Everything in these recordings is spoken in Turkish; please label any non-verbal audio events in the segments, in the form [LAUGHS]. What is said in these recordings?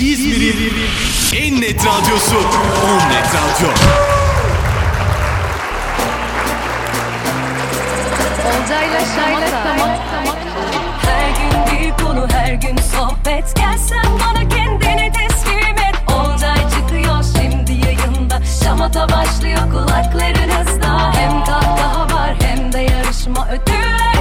İzmir'in en net radyosu On Net Radyo. Olcayla Şamata. Her gün bir konu her gün sohbet. Gelsen bana kendini teslim et. Olcay çıkıyor şimdi yayında. Şamata başlıyor kulaklarınızda. Hem kahkaha var hem de yarışma Ödüller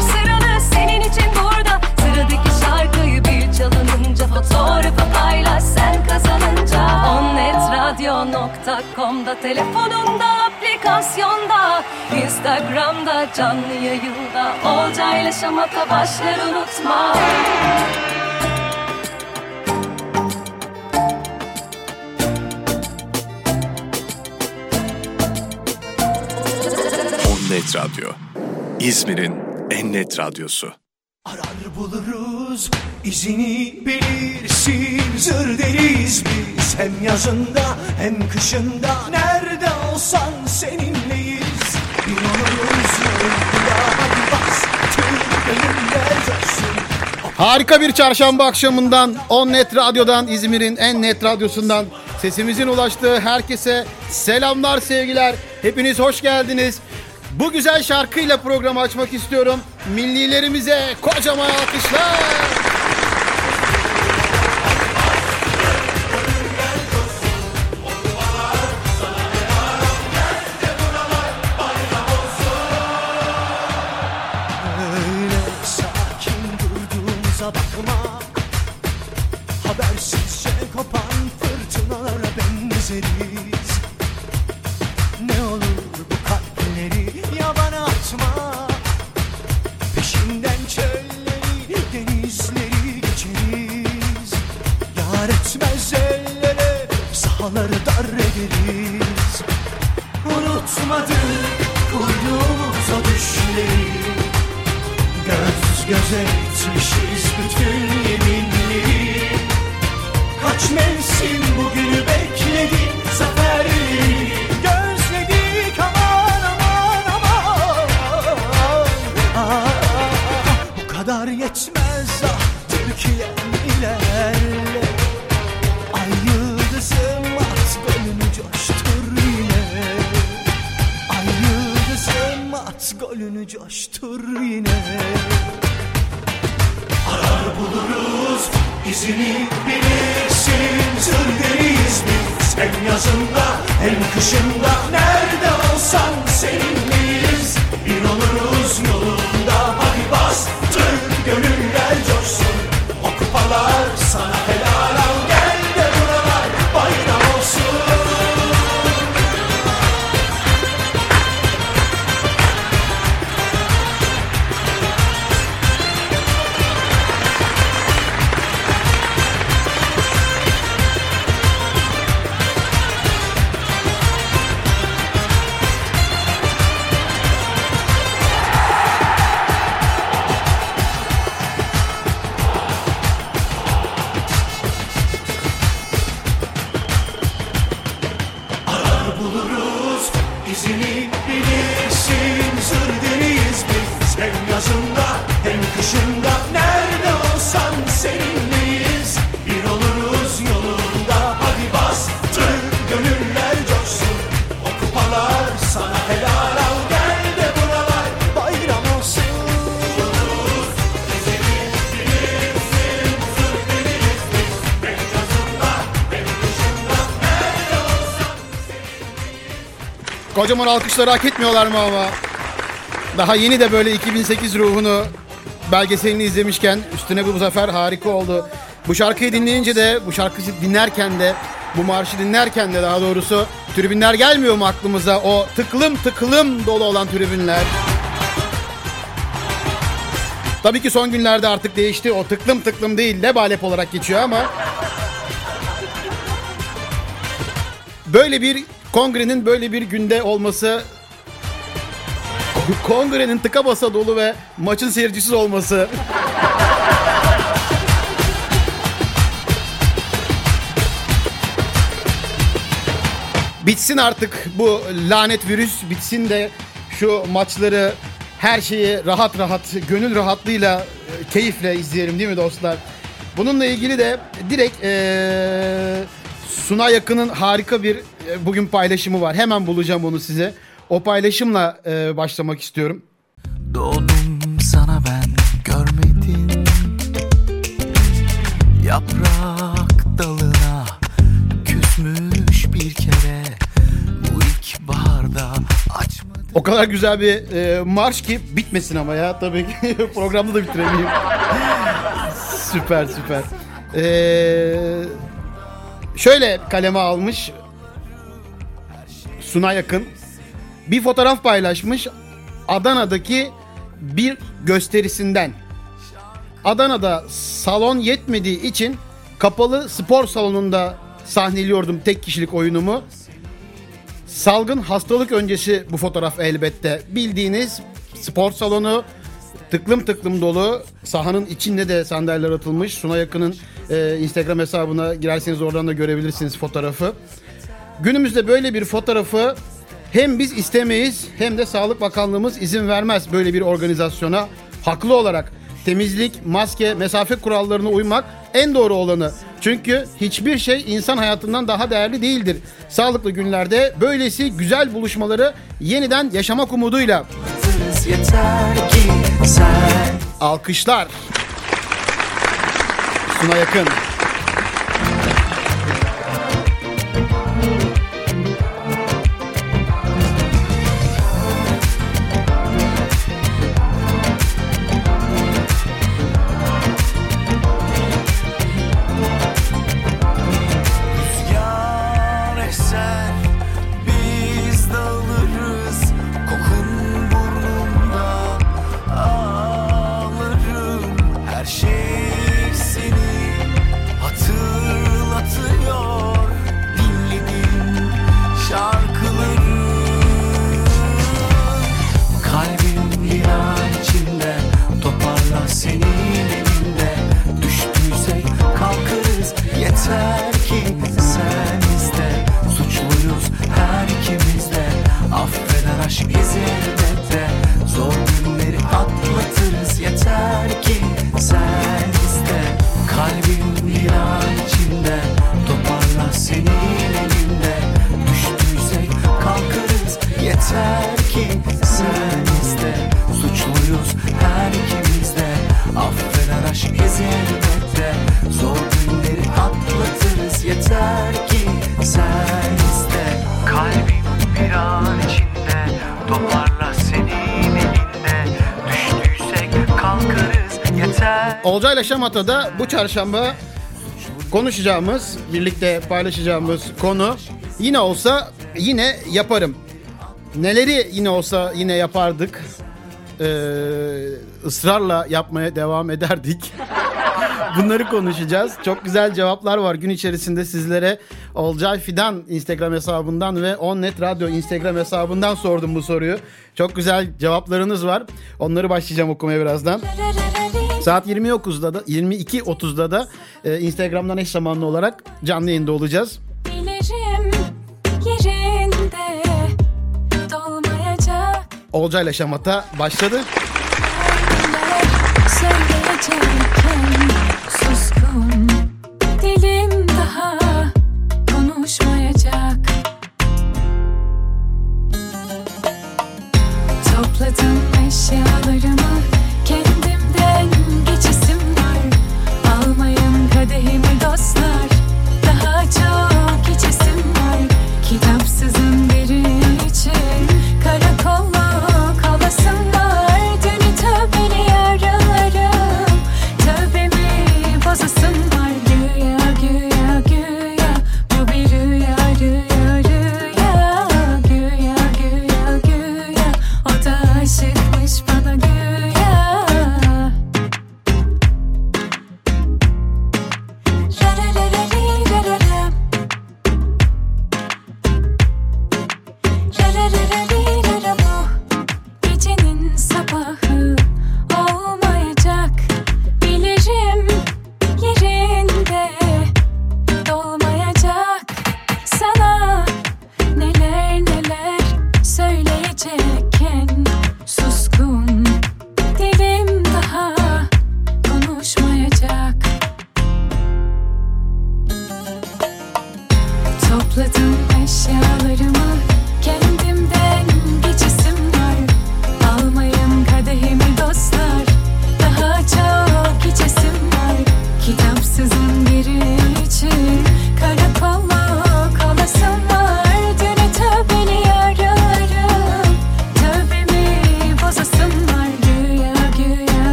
Fotoğrafı paylaş sen kazanınca Onnetradio.com'da Telefonunda aplikasyonda Instagram'da canlı yayında Olcayla Şamata başlar unutma On Net Radyo. İzmir'in en net radyosu. Arar buluruz izini bilirsin Zır deriz biz hem yazında hem kışında Nerede olsan seninleyiz Bir oluruz Harika bir çarşamba akşamından On Net Radyo'dan İzmir'in en net radyosundan sesimizin ulaştığı herkese selamlar sevgiler. Hepiniz hoş geldiniz. Bu güzel şarkıyla programı açmak istiyorum. Millilerimize kocaman alkışlar. Öyle sakin Kocaman alkışları hak etmiyorlar mı ama? Daha yeni de böyle 2008 ruhunu belgeselini izlemişken üstüne bu zafer harika oldu. Bu şarkıyı dinleyince de bu şarkıyı dinlerken de bu marşı dinlerken de daha doğrusu tribünler gelmiyor mu aklımıza? O tıklım tıklım dolu olan tribünler. Tabii ki son günlerde artık değişti. O tıklım tıklım değil lebalep olarak geçiyor ama böyle bir kongrenin böyle bir günde olması kongrenin tıka basa dolu ve maçın seyircisiz olması bitsin artık bu lanet virüs bitsin de şu maçları her şeyi rahat rahat gönül rahatlığıyla e, keyifle izleyelim değil mi dostlar? Bununla ilgili de direkt eee Suna Yakın'ın harika bir bugün paylaşımı var. Hemen bulacağım onu size. O paylaşımla e, başlamak istiyorum. Doğdum sana ben görmedin Yaprak dalına küsmüş bir kere Bu ilk baharda açmadı O kadar güzel bir e, marş ki bitmesin ama ya tabii ki [LAUGHS] programda da bitiremeyeyim. süper süper. Ee, şöyle kaleme almış Suna Yakın. Bir fotoğraf paylaşmış Adana'daki bir gösterisinden. Adana'da salon yetmediği için kapalı spor salonunda sahneliyordum tek kişilik oyunumu. Salgın hastalık öncesi bu fotoğraf elbette. Bildiğiniz spor salonu tıklım tıklım dolu. Sahanın içinde de sandalyeler atılmış. Suna Yakın'ın e, Instagram hesabına girerseniz oradan da görebilirsiniz fotoğrafı. Günümüzde böyle bir fotoğrafı hem biz istemeyiz hem de Sağlık Bakanlığımız izin vermez böyle bir organizasyona. Haklı olarak temizlik, maske, mesafe kurallarına uymak en doğru olanı. Çünkü hiçbir şey insan hayatından daha değerli değildir. Sağlıklı günlerde böylesi güzel buluşmaları yeniden yaşamak umuduyla. Alkışlar. Suna yakın. Yeter Olcayla Şamata'da bu çarşamba konuşacağımız, birlikte paylaşacağımız konu yine olsa yine yaparım. Neleri yine olsa yine yapardık. Ee, ısrarla yapmaya devam ederdik. [LAUGHS] Bunları konuşacağız. Çok güzel cevaplar var gün içerisinde sizlere. Olcay Fidan Instagram hesabından ve Onnet Radyo Instagram hesabından sordum bu soruyu. Çok güzel cevaplarınız var. Onları başlayacağım okumaya birazdan. Saat 20.30'da da 22.30'da da e, Instagram'dan eş zamanlı olarak canlı yayında olacağız. Olcayla Şamata başladı. Söyleyecekken suskun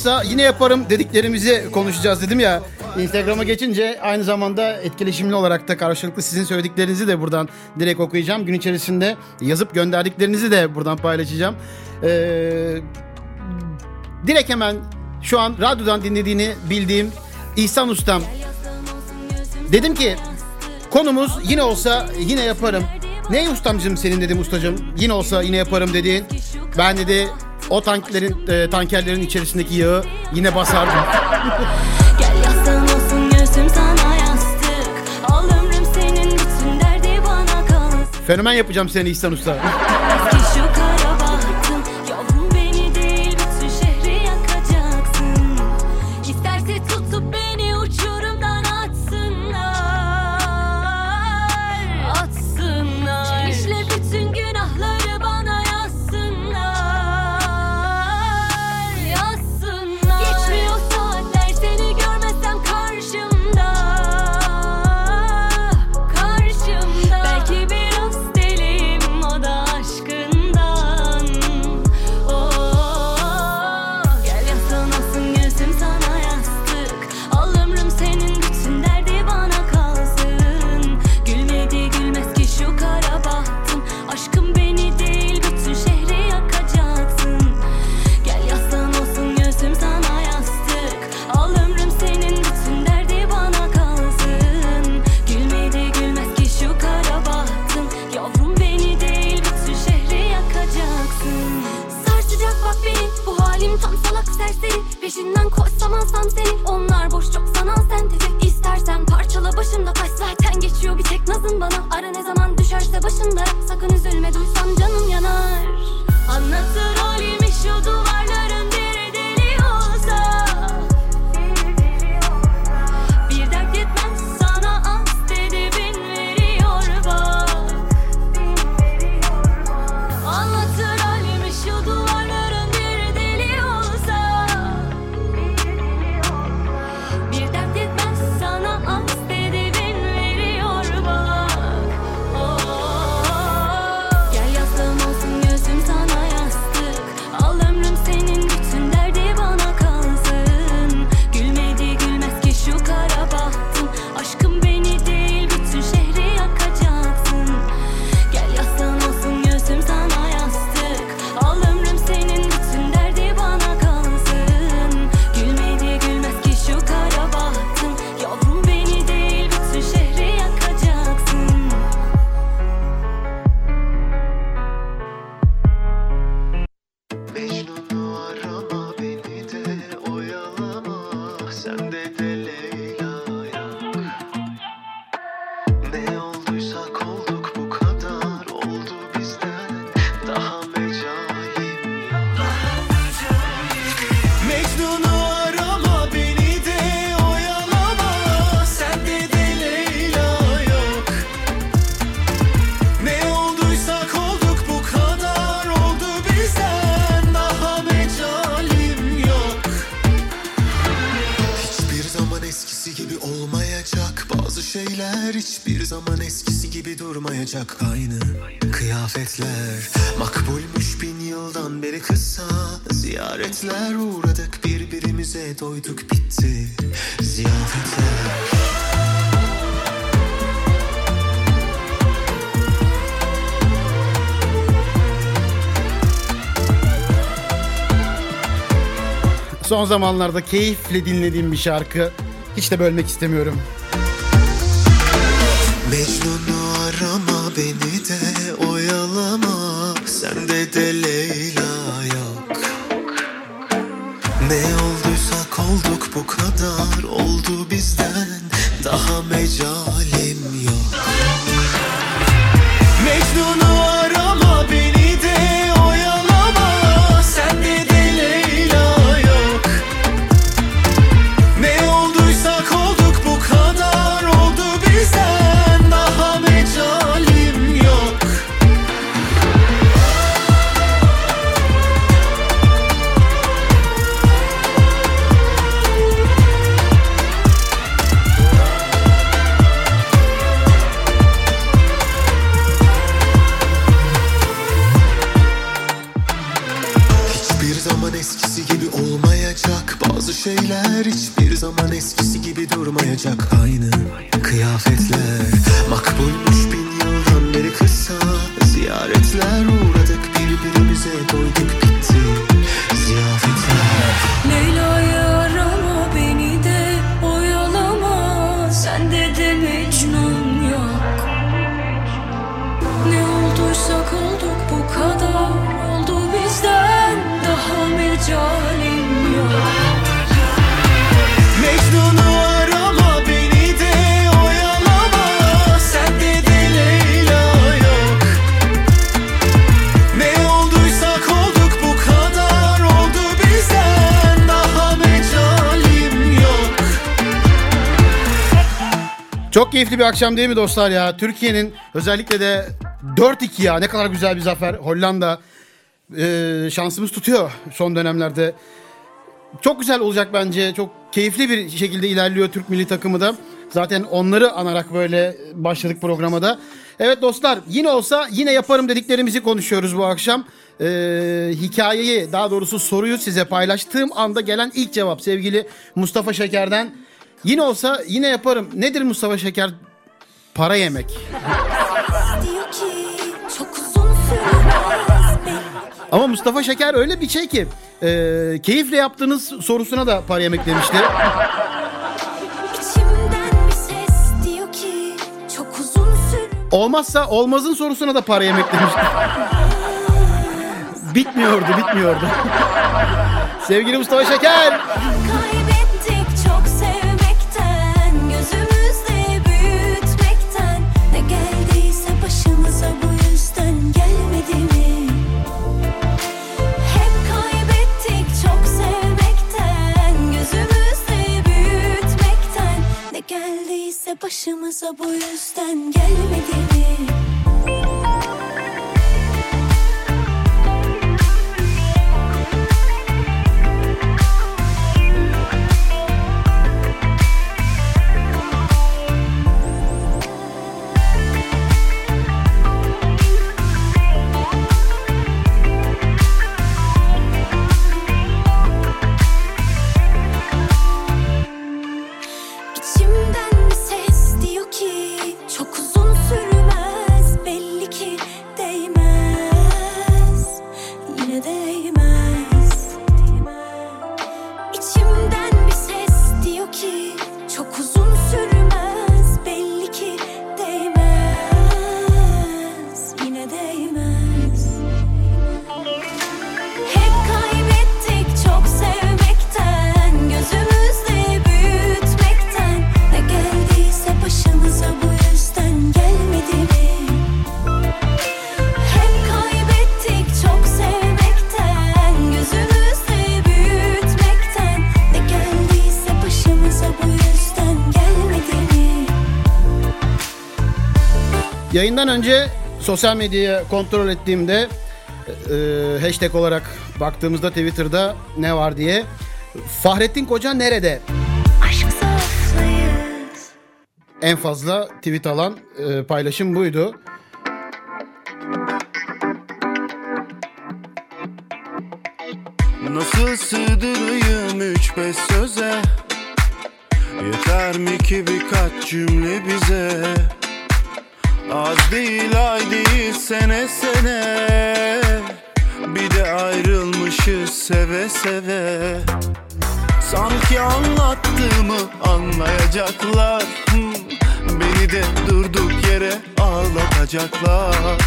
olmazsa yine yaparım dediklerimizi konuşacağız dedim ya. Instagram'a geçince aynı zamanda etkileşimli olarak da karşılıklı sizin söylediklerinizi de buradan direkt okuyacağım. Gün içerisinde yazıp gönderdiklerinizi de buradan paylaşacağım. Ee, direkt hemen şu an radyodan dinlediğini bildiğim İhsan Ustam. Dedim ki konumuz yine olsa yine yaparım. Ne ustamcım senin dedim ustacım. Yine olsa yine yaparım dediğin. Ben dedi o tanklerin e, tankerlerin içerisindeki yağı yine basardım. Fenomen yapacağım seni İhsan Usta. Durmayacak aynı kıyafetler makbulmuş bin yıldan beri kısa ziyaretler uğradık birbirimize doyduk bitti ziyafetler Son zamanlarda keyifle dinlediğim bir şarkı. Hiç de bölmek istemiyorum. Mecnun'u de Leyla yok. Ne olduysak olduk bu kadar oldu bizden Daha mecalim şeyler hiçbir zaman eskisi gibi durmayacak. Aynı kıyafetler Makbulmuş Keyifli bir akşam değil mi dostlar ya? Türkiye'nin özellikle de 4-2 ya ne kadar güzel bir zafer. Hollanda Ee, şansımız tutuyor son dönemlerde. Çok güzel olacak bence. Çok keyifli bir şekilde ilerliyor Türk milli takımı da. Zaten onları anarak böyle başladık programa da. Evet dostlar yine olsa yine yaparım dediklerimizi konuşuyoruz bu akşam. Ee, hikayeyi daha doğrusu soruyu size paylaştığım anda gelen ilk cevap sevgili Mustafa Şeker'den. Yine olsa yine yaparım. Nedir Mustafa Şeker? Para yemek. Ama Mustafa Şeker öyle bir şey ki e, keyifle yaptığınız sorusuna da para yemek demişti. Ki Olmazsa olmazın sorusuna da para yemek demişti. bitmiyordu, bitmiyordu. Sevgili Mustafa Şeker. Başımıza bu yüzden gelmedi Yayından önce sosyal medyayı kontrol ettiğimde e, hashtag olarak baktığımızda Twitter'da ne var diye Fahrettin Koca nerede? En fazla tweet alan e, paylaşım buydu. Nasıl sığdırayım üç beş söze Yeter mi ki birkaç cümle bize Az değil ay değil sene sene. Bir de ayrılmışız seve seve. Sanki anlattığımı anlayacaklar. Beni de durduk yere ağlatacaklar.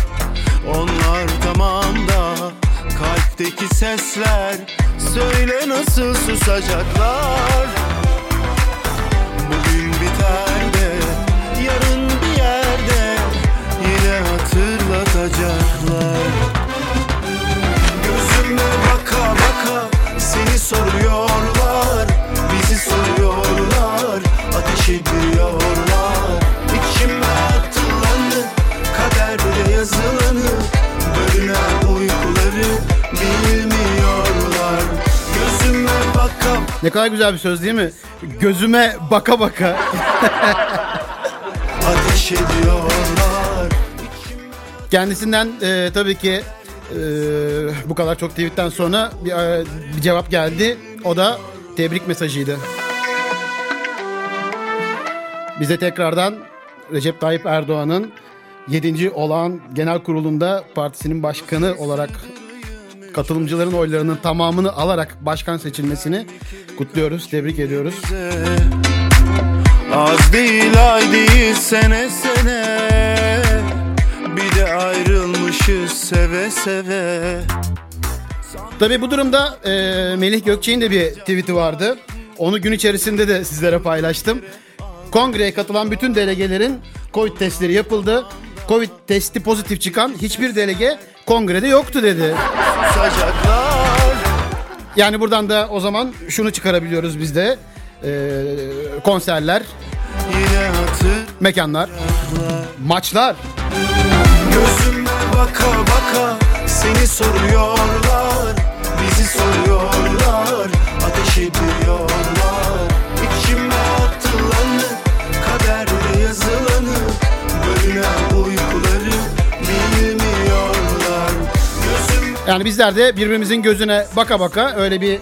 Onlar tamam da kalpteki sesler Söyle nasıl susacaklar hatırlatacaklar Gözüme baka baka seni soruyorlar Bizi soruyorlar ateş ediyorlar İçime atılanı kaderde yazılanı Bölünen uykuları bilmiyorlar Gözüme baka Ne kadar güzel bir söz değil mi? Gözüme baka baka. [LAUGHS] ateş ediyorlar Kendisinden e, tabii ki e, bu kadar çok tweetten sonra bir, e, bir cevap geldi. O da tebrik mesajıydı. Bize tekrardan Recep Tayyip Erdoğan'ın 7. olağan genel kurulunda partisinin başkanı olarak katılımcıların oylarının tamamını alarak başkan seçilmesini kutluyoruz, tebrik ediyoruz. Az değil ay değil sene sene Bir de ayrılmışız seve seve Tabii bu durumda e, Melih Gökçe'nin de bir tweet'i vardı. Onu gün içerisinde de sizlere paylaştım. Kongreye katılan bütün delegelerin Covid testleri yapıldı. Covid testi pozitif çıkan hiçbir delege kongrede yoktu dedi. Yani buradan da o zaman şunu çıkarabiliyoruz biz de. E, konserler, mekanlar, maçlar. Gözüme baka baka seni soruyorlar. Bizi soruyorlar ateş ediyorlar. İçime atılanı kaderde yazılanı Bölünen uykuları bilmiyorlar. Gözüm Yani bizler de birbirimizin gözüne baka baka öyle bir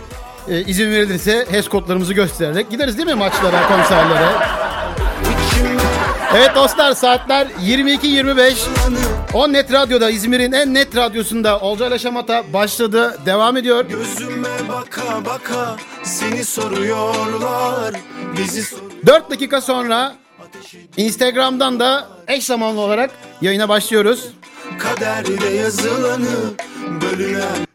e, izin verilirse HES kodlarımızı göstererek gideriz değil mi maçlara, konserlere? Evet dostlar saatler 22.25. On Net Radyo'da İzmir'in en net radyosunda Olcayla Şamata başladı, devam ediyor. Gözüme baka baka seni soruyorlar, bizi soruyorlar. 4 dakika sonra Instagram'dan da eş zamanlı olarak yayına başlıyoruz. Kaderde yazılanı bölünen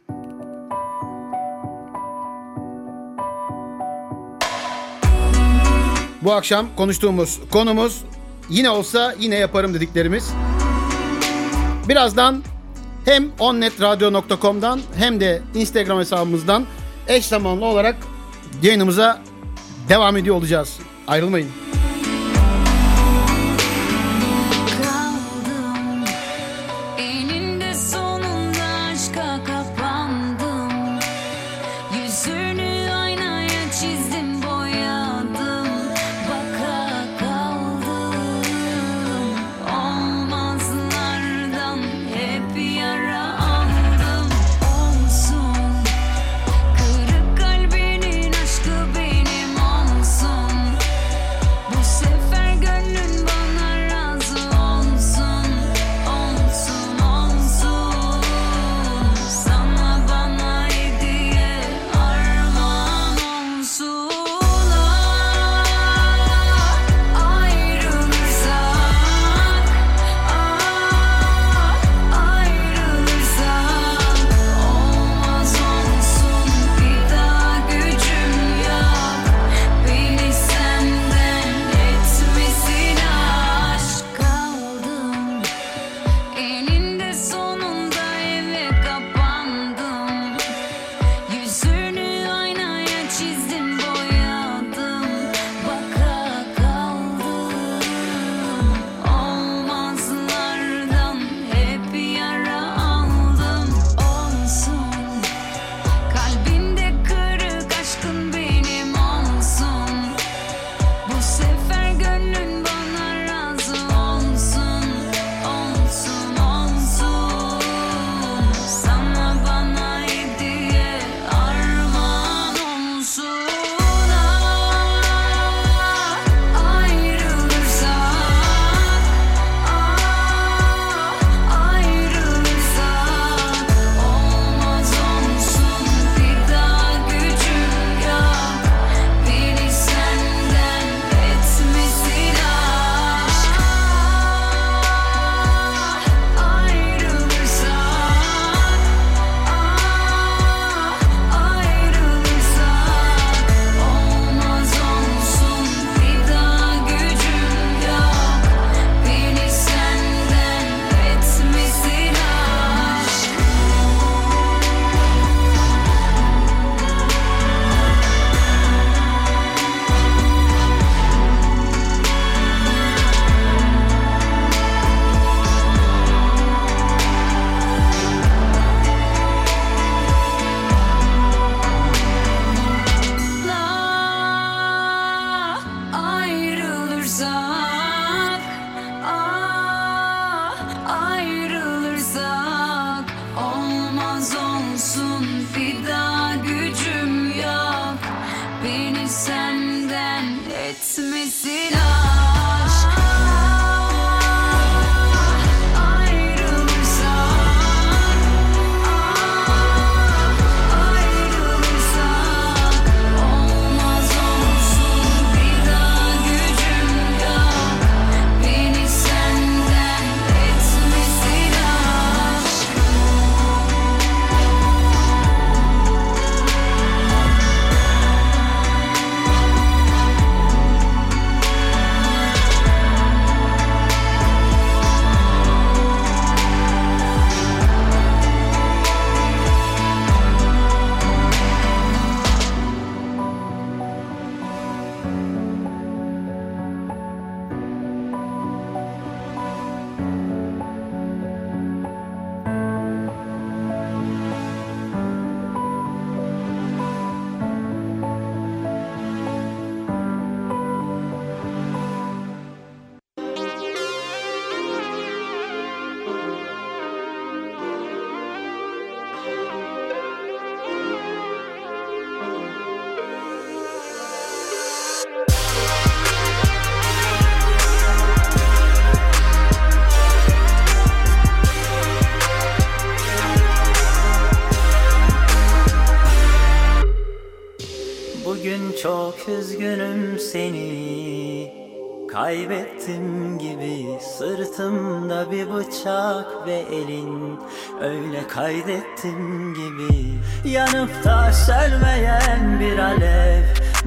Bu akşam konuştuğumuz konumuz yine olsa yine yaparım dediklerimiz. Birazdan hem onnetradio.com'dan hem de Instagram hesabımızdan eş zamanlı olarak yayınımıza devam ediyor olacağız. Ayrılmayın. ve elin. Öyle kaydettim gibi. Yanıp da sönmeyen bir alev.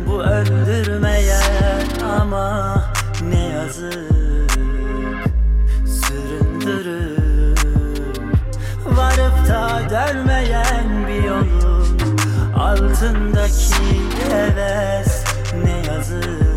Bu öldürmeyen ama ne yazık. Süründürür Varıp da dönmeyen bir yolun Altındaki heves ne yazık.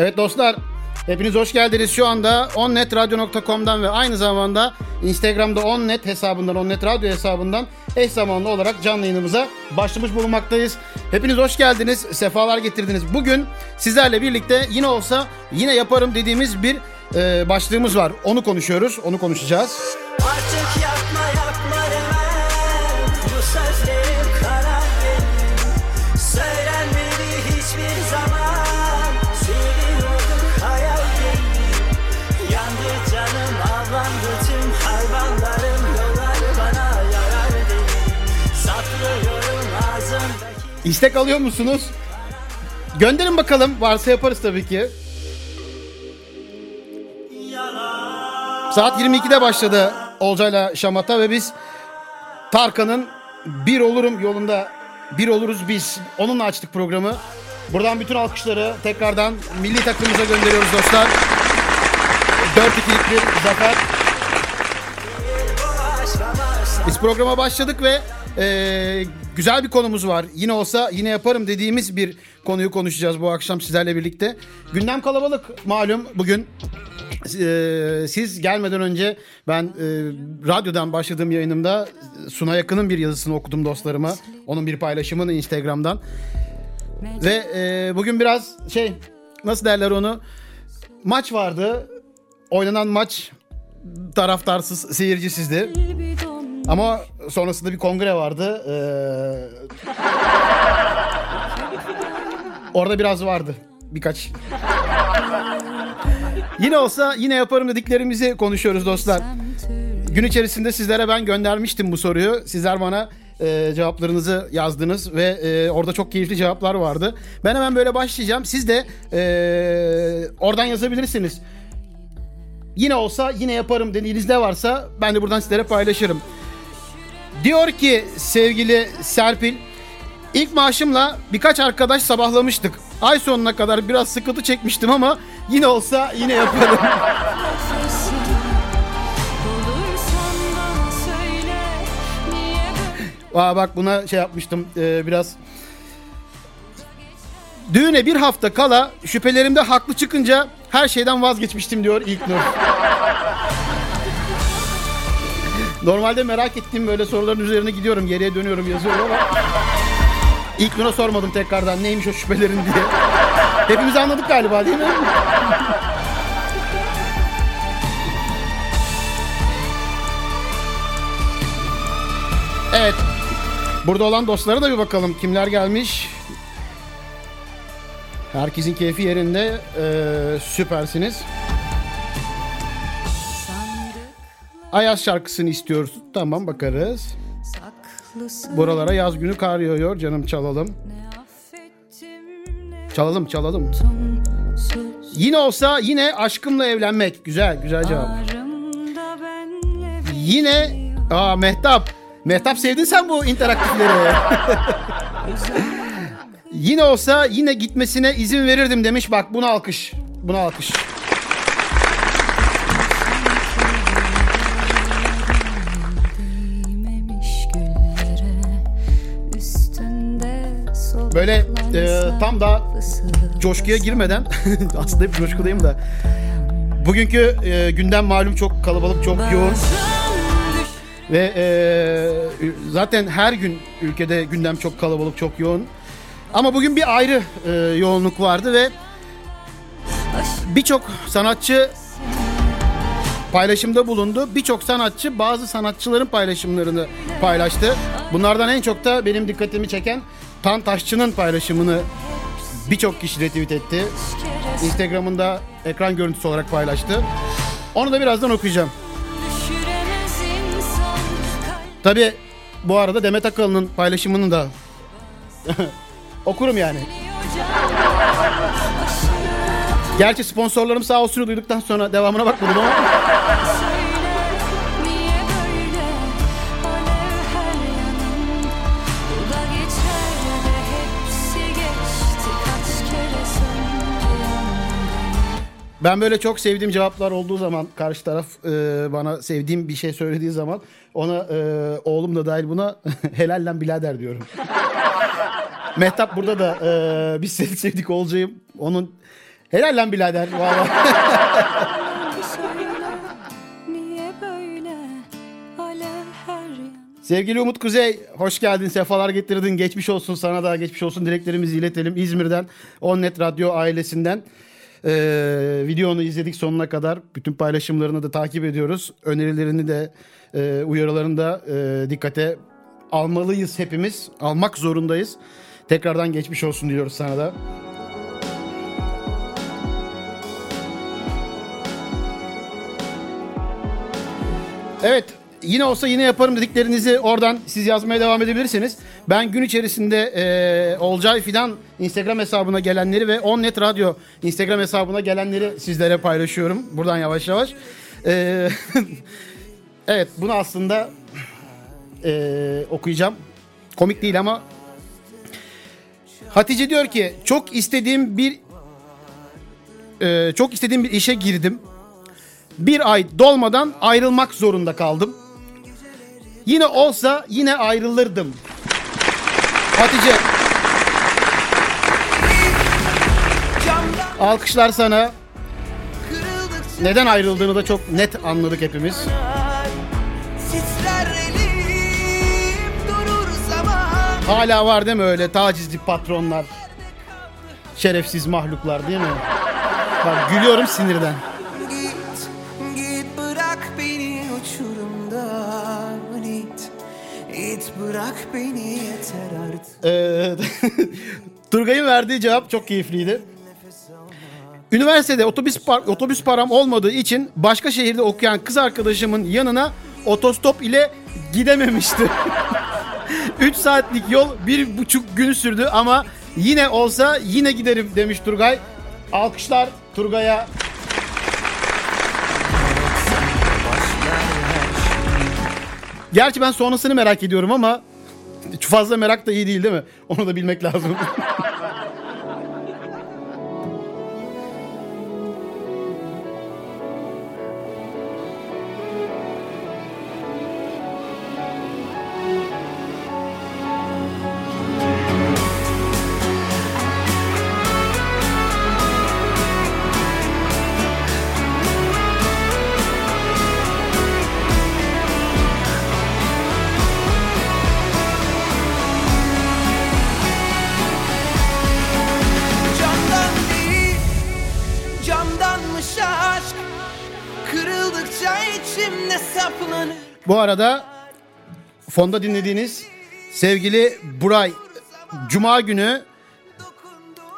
Evet dostlar, hepiniz hoş geldiniz. Şu anda onnetradio.com'dan ve aynı zamanda Instagram'da onnet hesabından, onnet radyo hesabından eş zamanlı olarak canlı yayınımıza başlamış bulunmaktayız. Hepiniz hoş geldiniz, sefalar getirdiniz. Bugün sizlerle birlikte yine olsa yine yaparım dediğimiz bir e, başlığımız var. Onu konuşuyoruz, onu konuşacağız. Artık yapma İstek alıyor musunuz? Gönderin bakalım. Varsa yaparız tabii ki. Saat 22'de başladı Olcay'la Şamata ve biz Tarkan'ın Bir Olurum yolunda Bir Oluruz Biz. Onunla açtık programı. Buradan bütün alkışları tekrardan milli takımımıza gönderiyoruz dostlar. 4-2'lik bir zafer. Biz programa başladık ve e, güzel bir konumuz var. Yine olsa yine yaparım dediğimiz bir konuyu konuşacağız bu akşam sizlerle birlikte. Gündem kalabalık malum bugün. E, siz gelmeden önce ben e, radyodan başladığım yayınımda Suna Yakın'ın bir yazısını okudum dostlarıma. Onun bir paylaşımını Instagram'dan. Ve e, bugün biraz şey nasıl derler onu maç vardı. Oynanan maç taraftarsız, seyircisizdi. Ama sonrasında bir kongre vardı. Ee, orada biraz vardı. Birkaç. yine olsa yine yaparım dediklerimizi konuşuyoruz dostlar. Gün içerisinde sizlere ben göndermiştim bu soruyu. Sizler bana e, cevaplarınızı yazdınız ve e, orada çok keyifli cevaplar vardı. Ben hemen böyle başlayacağım. Siz de e, oradan yazabilirsiniz. Yine olsa yine yaparım dediğiniz ne varsa ben de buradan sizlere paylaşırım. Diyor ki sevgili Serpil, ilk maaşımla birkaç arkadaş sabahlamıştık. Ay sonuna kadar biraz sıkıntı çekmiştim ama yine olsa yine yaparım. [LAUGHS] Aa, bak buna şey yapmıştım e, biraz. Düğüne bir hafta kala şüphelerimde haklı çıkınca her şeyden vazgeçmiştim diyor İlknur. Normalde merak ettiğim böyle soruların üzerine gidiyorum. Geriye dönüyorum yazıyorum ama İlknur'a sormadım tekrardan neymiş o şüphelerin diye. Hepimiz anladık galiba değil mi? Evet. Burada olan dostlara da bir bakalım. Kimler gelmiş? Herkesin keyfi yerinde. Ee, süpersiniz. Ayaz şarkısını istiyoruz. Tamam bakarız. Buralara yaz günü kar yağıyor. Canım çalalım. Çalalım çalalım. Yine olsa yine aşkımla evlenmek. Güzel güzel cevap. Yine aa Mehtap. Mehtap sevdin sen bu interaktifleri. [LAUGHS] yine olsa yine gitmesine izin verirdim demiş. Bak buna alkış. Buna alkış. Böyle e, tam da coşkuya girmeden [LAUGHS] aslında hep coşkudayım da bugünkü e, gündem malum çok kalabalık çok yoğun ve e, zaten her gün ülkede gündem çok kalabalık çok yoğun Ama bugün bir ayrı e, yoğunluk vardı ve birçok sanatçı paylaşımda bulundu. Birçok sanatçı bazı sanatçıların paylaşımlarını paylaştı. Bunlardan en çok da benim dikkatimi çeken Tan Taşçı'nın paylaşımını birçok kişi retweet etti. Instagram'ında ekran görüntüsü olarak paylaştı. Onu da birazdan okuyacağım. Tabi bu arada Demet Akalın'ın paylaşımını da [LAUGHS] okurum yani. Gerçi sponsorlarım sağ olsun duyduktan sonra devamına bakmadım ama [LAUGHS] ben böyle çok sevdiğim cevaplar olduğu zaman karşı taraf e, bana sevdiğim bir şey söylediği zaman ona e, oğlum da dahil buna [LAUGHS] helallen birader diyorum. [LAUGHS] Mehtap burada da e, biz seni sevdik olacağım. Onun helallen birader. [LAUGHS] Yanım Sevgili Umut Kuzey, hoş geldin, sefalar getirdin. Geçmiş olsun sana da, geçmiş olsun dileklerimizi iletelim. İzmir'den, Onnet Radyo ailesinden. Ee, videonu izledik sonuna kadar. Bütün paylaşımlarını da takip ediyoruz. Önerilerini de, e, uyarılarını da e, dikkate almalıyız hepimiz. Almak zorundayız. Tekrardan geçmiş olsun diyoruz sana da. Evet yine olsa yine yaparım dediklerinizi oradan siz yazmaya devam edebilirsiniz. Ben gün içerisinde e, Olcay Fidan Instagram hesabına gelenleri ve Onnet Radyo Instagram hesabına gelenleri sizlere paylaşıyorum. Buradan yavaş yavaş. E, [LAUGHS] evet bunu aslında e, okuyacağım. Komik değil ama Hatice diyor ki çok istediğim bir e, çok istediğim bir işe girdim. Bir ay dolmadan ayrılmak zorunda kaldım. Yine olsa yine ayrılırdım. Hatice. Alkışlar sana. Neden ayrıldığını da çok net anladık hepimiz. Hala var değil mi öyle tacizli patronlar? Şerefsiz mahluklar değil mi? Bak gülüyorum sinirden. Beni yeter artık [LAUGHS] Turgay'ın verdiği cevap çok keyifliydi. Üniversitede otobüs par- otobüs param olmadığı için başka şehirde okuyan kız arkadaşımın yanına otostop ile gidememişti. [LAUGHS] 3 saatlik yol bir buçuk gün sürdü ama yine olsa yine giderim demiş Turgay. Alkışlar Turgay'a. Gerçi ben sonrasını merak ediyorum ama fazla merak da iyi değil değil mi? Onu da bilmek lazım. [LAUGHS] içimde saplanır Bu arada fonda dinlediğiniz sevgili Buray Cuma günü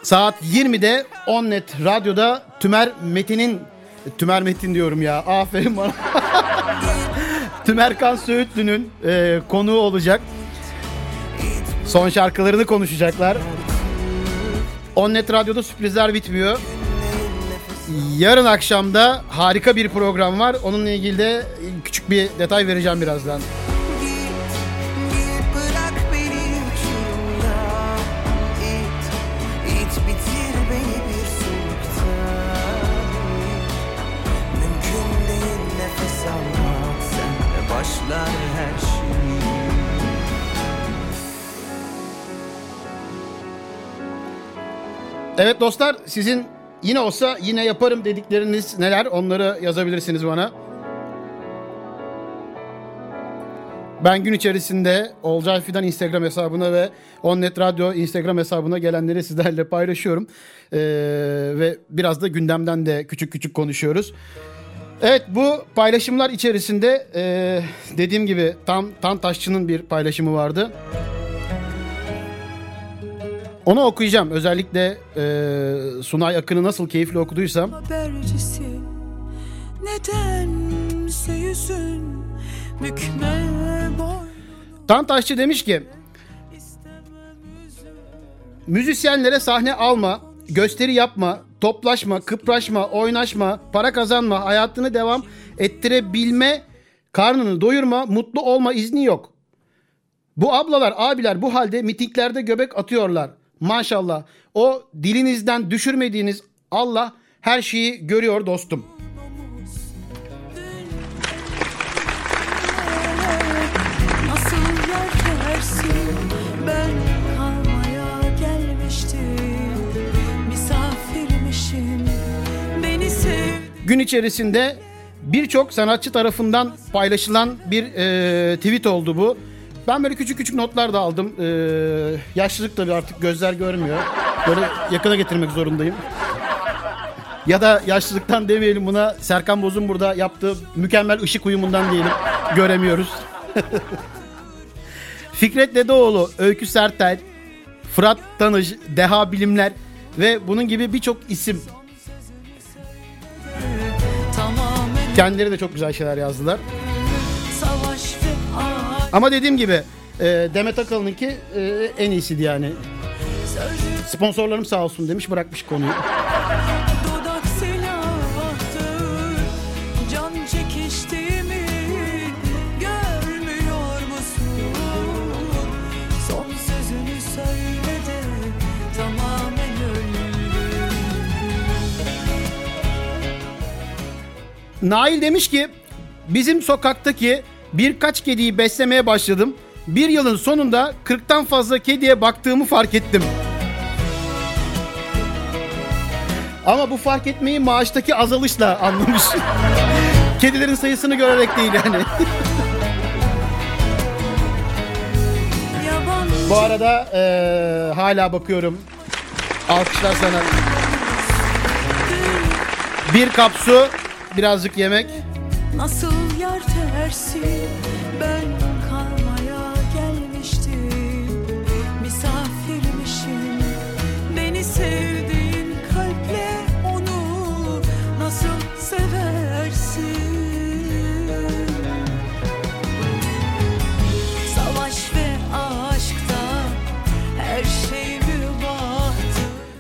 saat 20'de Onnet Radyo'da Tümer Metin'in Tümer Metin diyorum ya aferin bana. [LAUGHS] Tümerkan Söğütlü'nün e, konuğu olacak. Son şarkılarını konuşacaklar. Onnet Radyo'da sürprizler bitmiyor. Yarın akşamda harika bir program var. Onunla ilgili de küçük bir detay vereceğim birazdan. Başlar her şey Evet dostlar sizin yine olsa yine yaparım dedikleriniz neler onları yazabilirsiniz bana. Ben gün içerisinde Olcay Fidan Instagram hesabına ve Onnet Radyo Instagram hesabına gelenleri sizlerle paylaşıyorum. Ee, ve biraz da gündemden de küçük küçük konuşuyoruz. Evet bu paylaşımlar içerisinde e, dediğim gibi tam Tan Taşçı'nın bir paylaşımı vardı. Onu okuyacağım. Özellikle e, Sunay Akın'ı nasıl keyifli okuduysam. habercisi Nedense yüzün bükme boy Tan Taşçı demiş ki müzisyenlere sahne alma, gösteri yapma, toplaşma, kıpraşma, oynaşma, para kazanma, hayatını devam ettirebilme, karnını doyurma, mutlu olma izni yok. Bu ablalar, abiler bu halde mitinglerde göbek atıyorlar. Maşallah. O dilinizden düşürmediğiniz Allah her şeyi görüyor dostum. Gün içerisinde birçok sanatçı tarafından paylaşılan bir e, tweet oldu bu. Ben böyle küçük küçük notlar da aldım. E, yaşlılık tabii artık gözler görmüyor. Böyle yakına getirmek zorundayım. Ya da yaşlılıktan demeyelim buna Serkan Boz'un burada yaptığı mükemmel ışık uyumundan diyelim. Göremiyoruz. [LAUGHS] Fikret Dedeoğlu, Öykü Sertel, Fırat Tanış, Deha Bilimler ve bunun gibi birçok isim Kendileri de çok güzel şeyler yazdılar. Ama dediğim gibi e, Demet Akalın'ınki e, en iyisiydi yani. Sponsorlarım sağ olsun demiş bırakmış konuyu. Nail demiş ki bizim sokaktaki birkaç kediyi beslemeye başladım. Bir yılın sonunda 40'tan fazla kediye baktığımı fark ettim. Ama bu fark etmeyi maaştaki azalışla anlamış. [LAUGHS] Kedilerin sayısını görerek değil yani. Bu arada eee, hala bakıyorum. Alkışlar sana. Bir kap su, birazcık yemek. Nasıl yer tersi? Ben kalmaya gelmiştim. Misafirmişim beni sevdiğin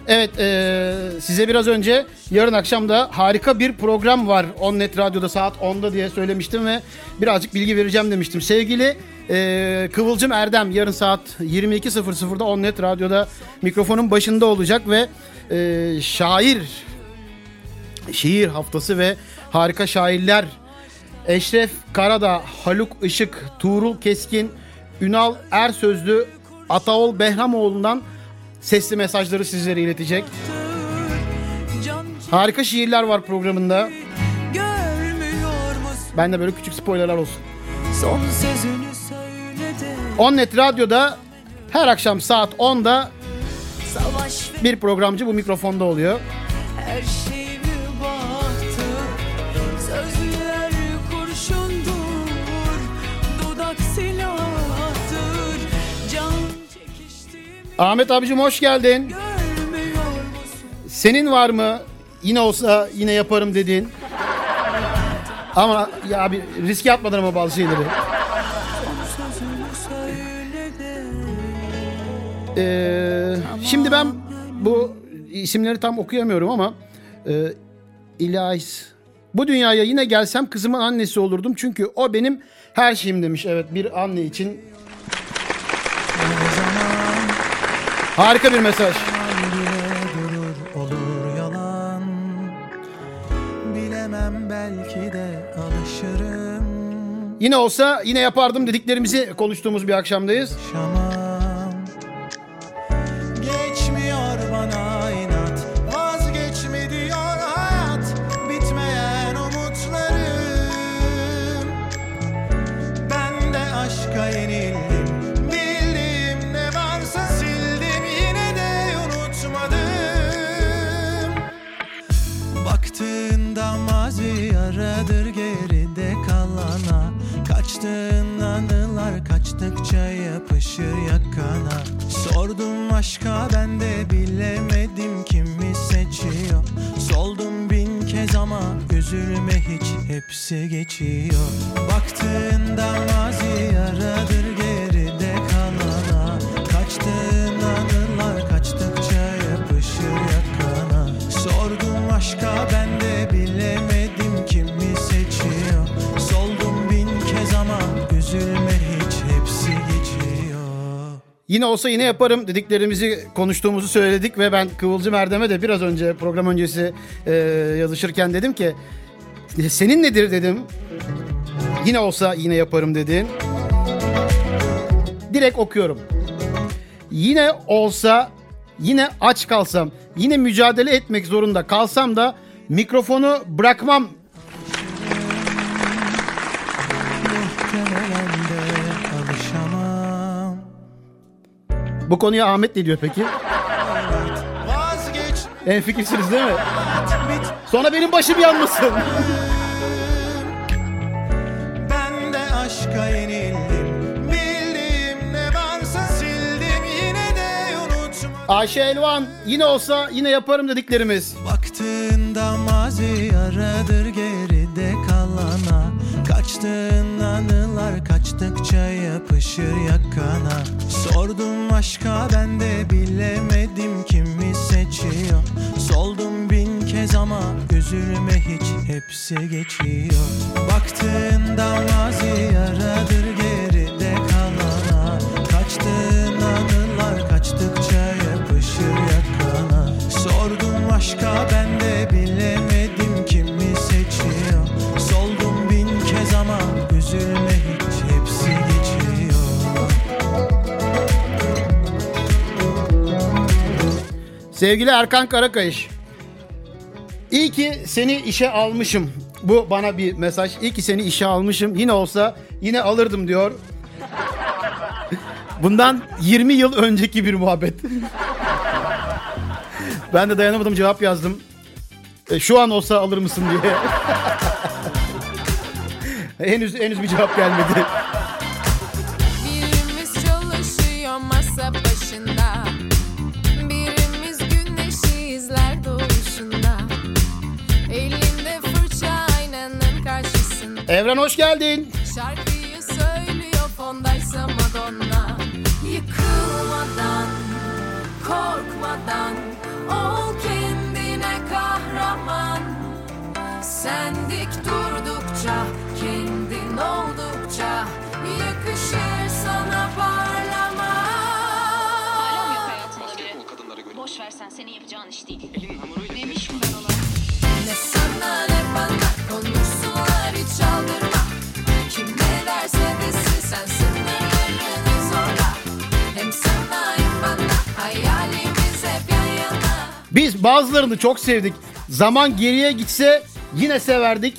Evet, eee, size biraz önce yarın akşam da harika bir program var Onnet Radyo'da saat 10'da diye söylemiştim ve birazcık bilgi vereceğim demiştim. Sevgili eee, Kıvılcım Erdem yarın saat 22.00'da Onnet Radyo'da mikrofonun başında olacak ve eee, şair şiir haftası ve harika şairler Eşref Karadağ, Haluk Işık, Tuğrul Keskin, Ünal Ersözlü, Ataol Behramoğlu'ndan sesli mesajları sizlere iletecek. Harika şiirler var programında. Ben de böyle küçük spoilerler olsun. son sözünü söyle Onnet Radyo'da her akşam saat 10'da Savaş ve bir programcı bu mikrofonda oluyor. her şey Ahmet abicim hoş geldin. Senin var mı yine olsa yine yaparım dediğin? Ama ya abi riske atmadan ama bazı şeyleri. Ee, şimdi ben bu isimleri tam okuyamıyorum ama e, İlais bu dünyaya yine gelsem kızımın annesi olurdum çünkü o benim her şeyim demiş. Evet bir anne için harika bir mesaj. durur olur yalan Bilemem belki de alışırım Yine olsa yine yapardım dediklerimizi konuştuğumuz bir akşamdayız. Şamam ateşi yakana. Sordum aşka ben de bilemedim kimi seçiyor. Soldum bin kez ama üzülme hiç hepsi geçiyor. Baktığında mazi yaradır geride kalana Kaçtığında anılar kaçtıkça yapışır yakana. Sordum aşka ben de Yine olsa yine yaparım dediklerimizi konuştuğumuzu söyledik ve ben Kıvılcım Erdem'e de biraz önce program öncesi e, yazışırken dedim ki senin nedir dedim. Yine olsa yine yaparım dedin. Direkt okuyorum. Yine olsa yine aç kalsam yine mücadele etmek zorunda kalsam da mikrofonu bırakmam Bu konuya Ahmet ne diyor peki? En fikirsiniz değil mi? Sonra benim başım yanmasın. Ben de aşka yenildim Bildiğim ne varsa sildim Yine de unutma Ayşe Elvan yine olsa yine yaparım dediklerimiz. Baktığında mazi yaradır geride kalana Kaçtığın anılar kaçtıkça yapışır yakana. Sordum aşka ben de bilemedim kimi seçiyor. Soldum bin kez ama üzülme hiç hepsi geçiyor. Baktığında mazi yaradır geride kalana. Kaçtığın anılar kaçtıkça yapışır yakana. Sordum aşka ben de bilemedim Sevgili Erkan Karakayış. İyi ki seni işe almışım. Bu bana bir mesaj. İyi ki seni işe almışım. Yine olsa yine alırdım diyor. Bundan 20 yıl önceki bir muhabbet. ben de dayanamadım cevap yazdım. E, şu an olsa alır mısın diye. [LAUGHS] henüz henüz bir cevap gelmedi. Evren hoş geldin. Şarkıyı söylüyor fondaysa Madonna Yıkılmadan, korkmadan Ol kendine kahraman Sen dik durdukça, kendin oldukça Yakışır sana parlamak Alem yok hayatına işte. Boş versen senin yapacağın iş değil. Demiş mi ben ona? Ne sana ne bana konuşsunlar Biz bazılarını çok sevdik. Zaman geriye gitse yine severdik.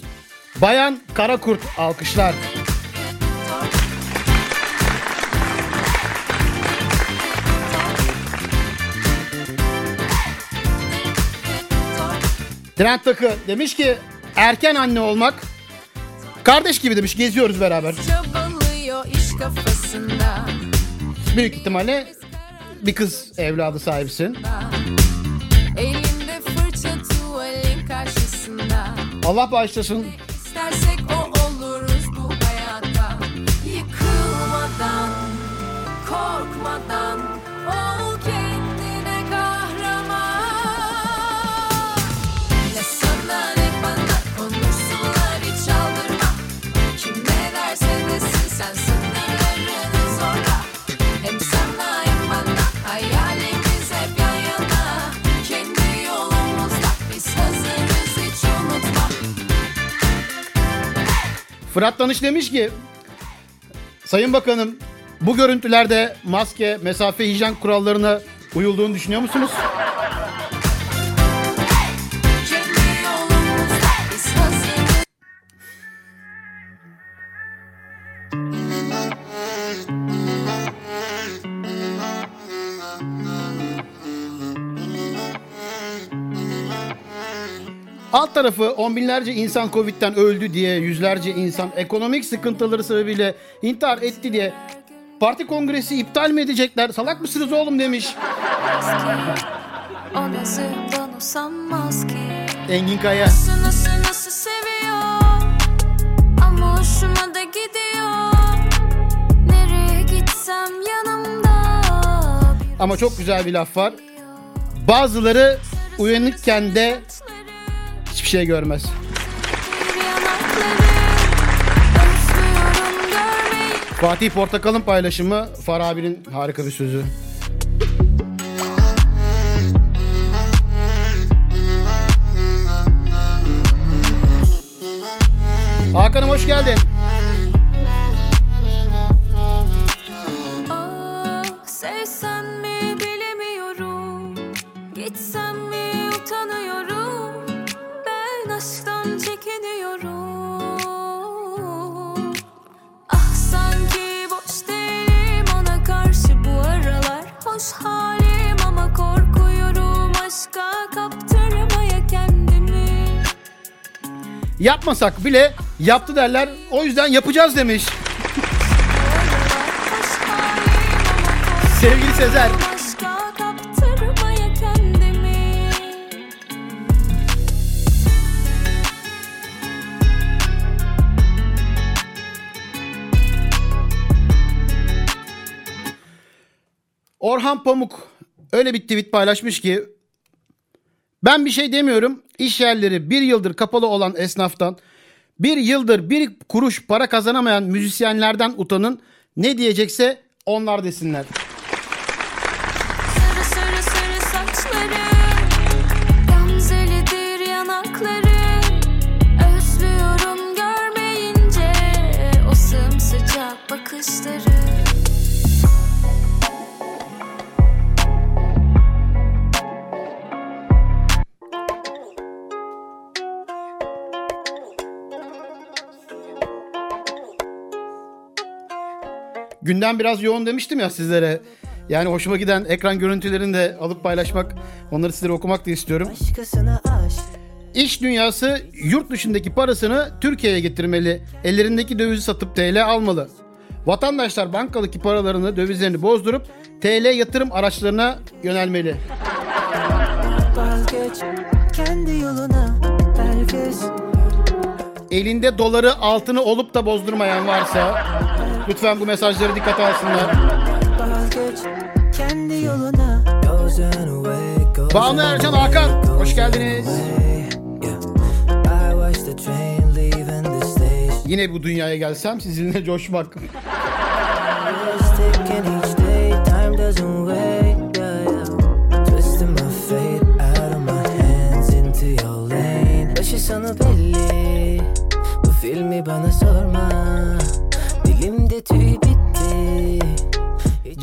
Bayan Karakurt alkışlar. Trend Takı demiş ki erken anne olmak kardeş gibi demiş geziyoruz beraber. Çabalıyor iş kafasında Büyük ihtimalle bir kız evladı sahipsin. Elinde fırça tuvalin karşısında Allah bağışlasın. Fırat Danış demiş ki Sayın Bakanım bu görüntülerde maske, mesafe, hijyen kurallarına uyulduğunu düşünüyor musunuz? Alt tarafı on binlerce insan Covid'den öldü diye yüzlerce insan ekonomik sıkıntıları sebebiyle intihar etti diye Parti kongresi iptal mi edecekler? Salak mısınız oğlum demiş. Engin Kaya. Nasıl nasıl nasıl seviyor Ama hoşuma da gidiyor Nereye gitsem yanımda Ama çok güzel bir laf var. Bazıları uyanıkken de hiçbir şey görmez. Fatih Portakal'ın paylaşımı Farah abinin harika bir sözü. Hakan'ım hoş geldin. Yapmasak bile yaptı derler. O yüzden yapacağız demiş. Sevgili Sezer. Orhan Pamuk öyle bir tweet paylaşmış ki ben bir şey demiyorum. İş yerleri bir yıldır kapalı olan esnaftan bir yıldır bir kuruş para kazanamayan müzisyenlerden utanın. Ne diyecekse onlar desinler. Gündem biraz yoğun demiştim ya sizlere. Yani hoşuma giden ekran görüntülerini de alıp paylaşmak, onları sizlere okumak da istiyorum. İş dünyası yurt dışındaki parasını Türkiye'ye getirmeli. Ellerindeki dövizi satıp TL almalı. Vatandaşlar bankadaki paralarını, dövizlerini bozdurup TL yatırım araçlarına yönelmeli. Elinde doları altını olup da bozdurmayan varsa lütfen bu mesajları dikkate alsınlar. Banu Ercan Hakan hoş geldiniz. Yine bu dünyaya gelsem sizinle coşmak. It's ticking each day, time doesn't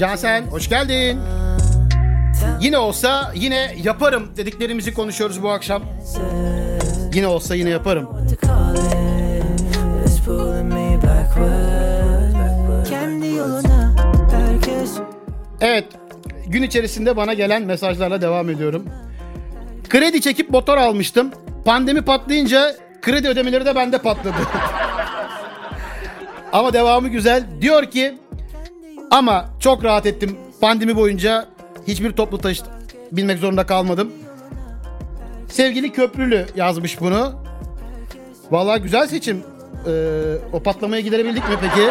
Cansel hoş geldin. Yine olsa yine yaparım dediklerimizi konuşuyoruz bu akşam. Yine olsa yine yaparım. Evet gün içerisinde bana gelen mesajlarla devam ediyorum. Kredi çekip motor almıştım. Pandemi patlayınca kredi ödemeleri de bende patladı. [LAUGHS] ama devamı güzel. Diyor ki ama çok rahat ettim. Pandemi boyunca hiçbir toplu taşıt binmek zorunda kalmadım. Sevgili Köprülü yazmış bunu. Vallahi güzel seçim. Ee, o patlamayı giderebildik mi peki?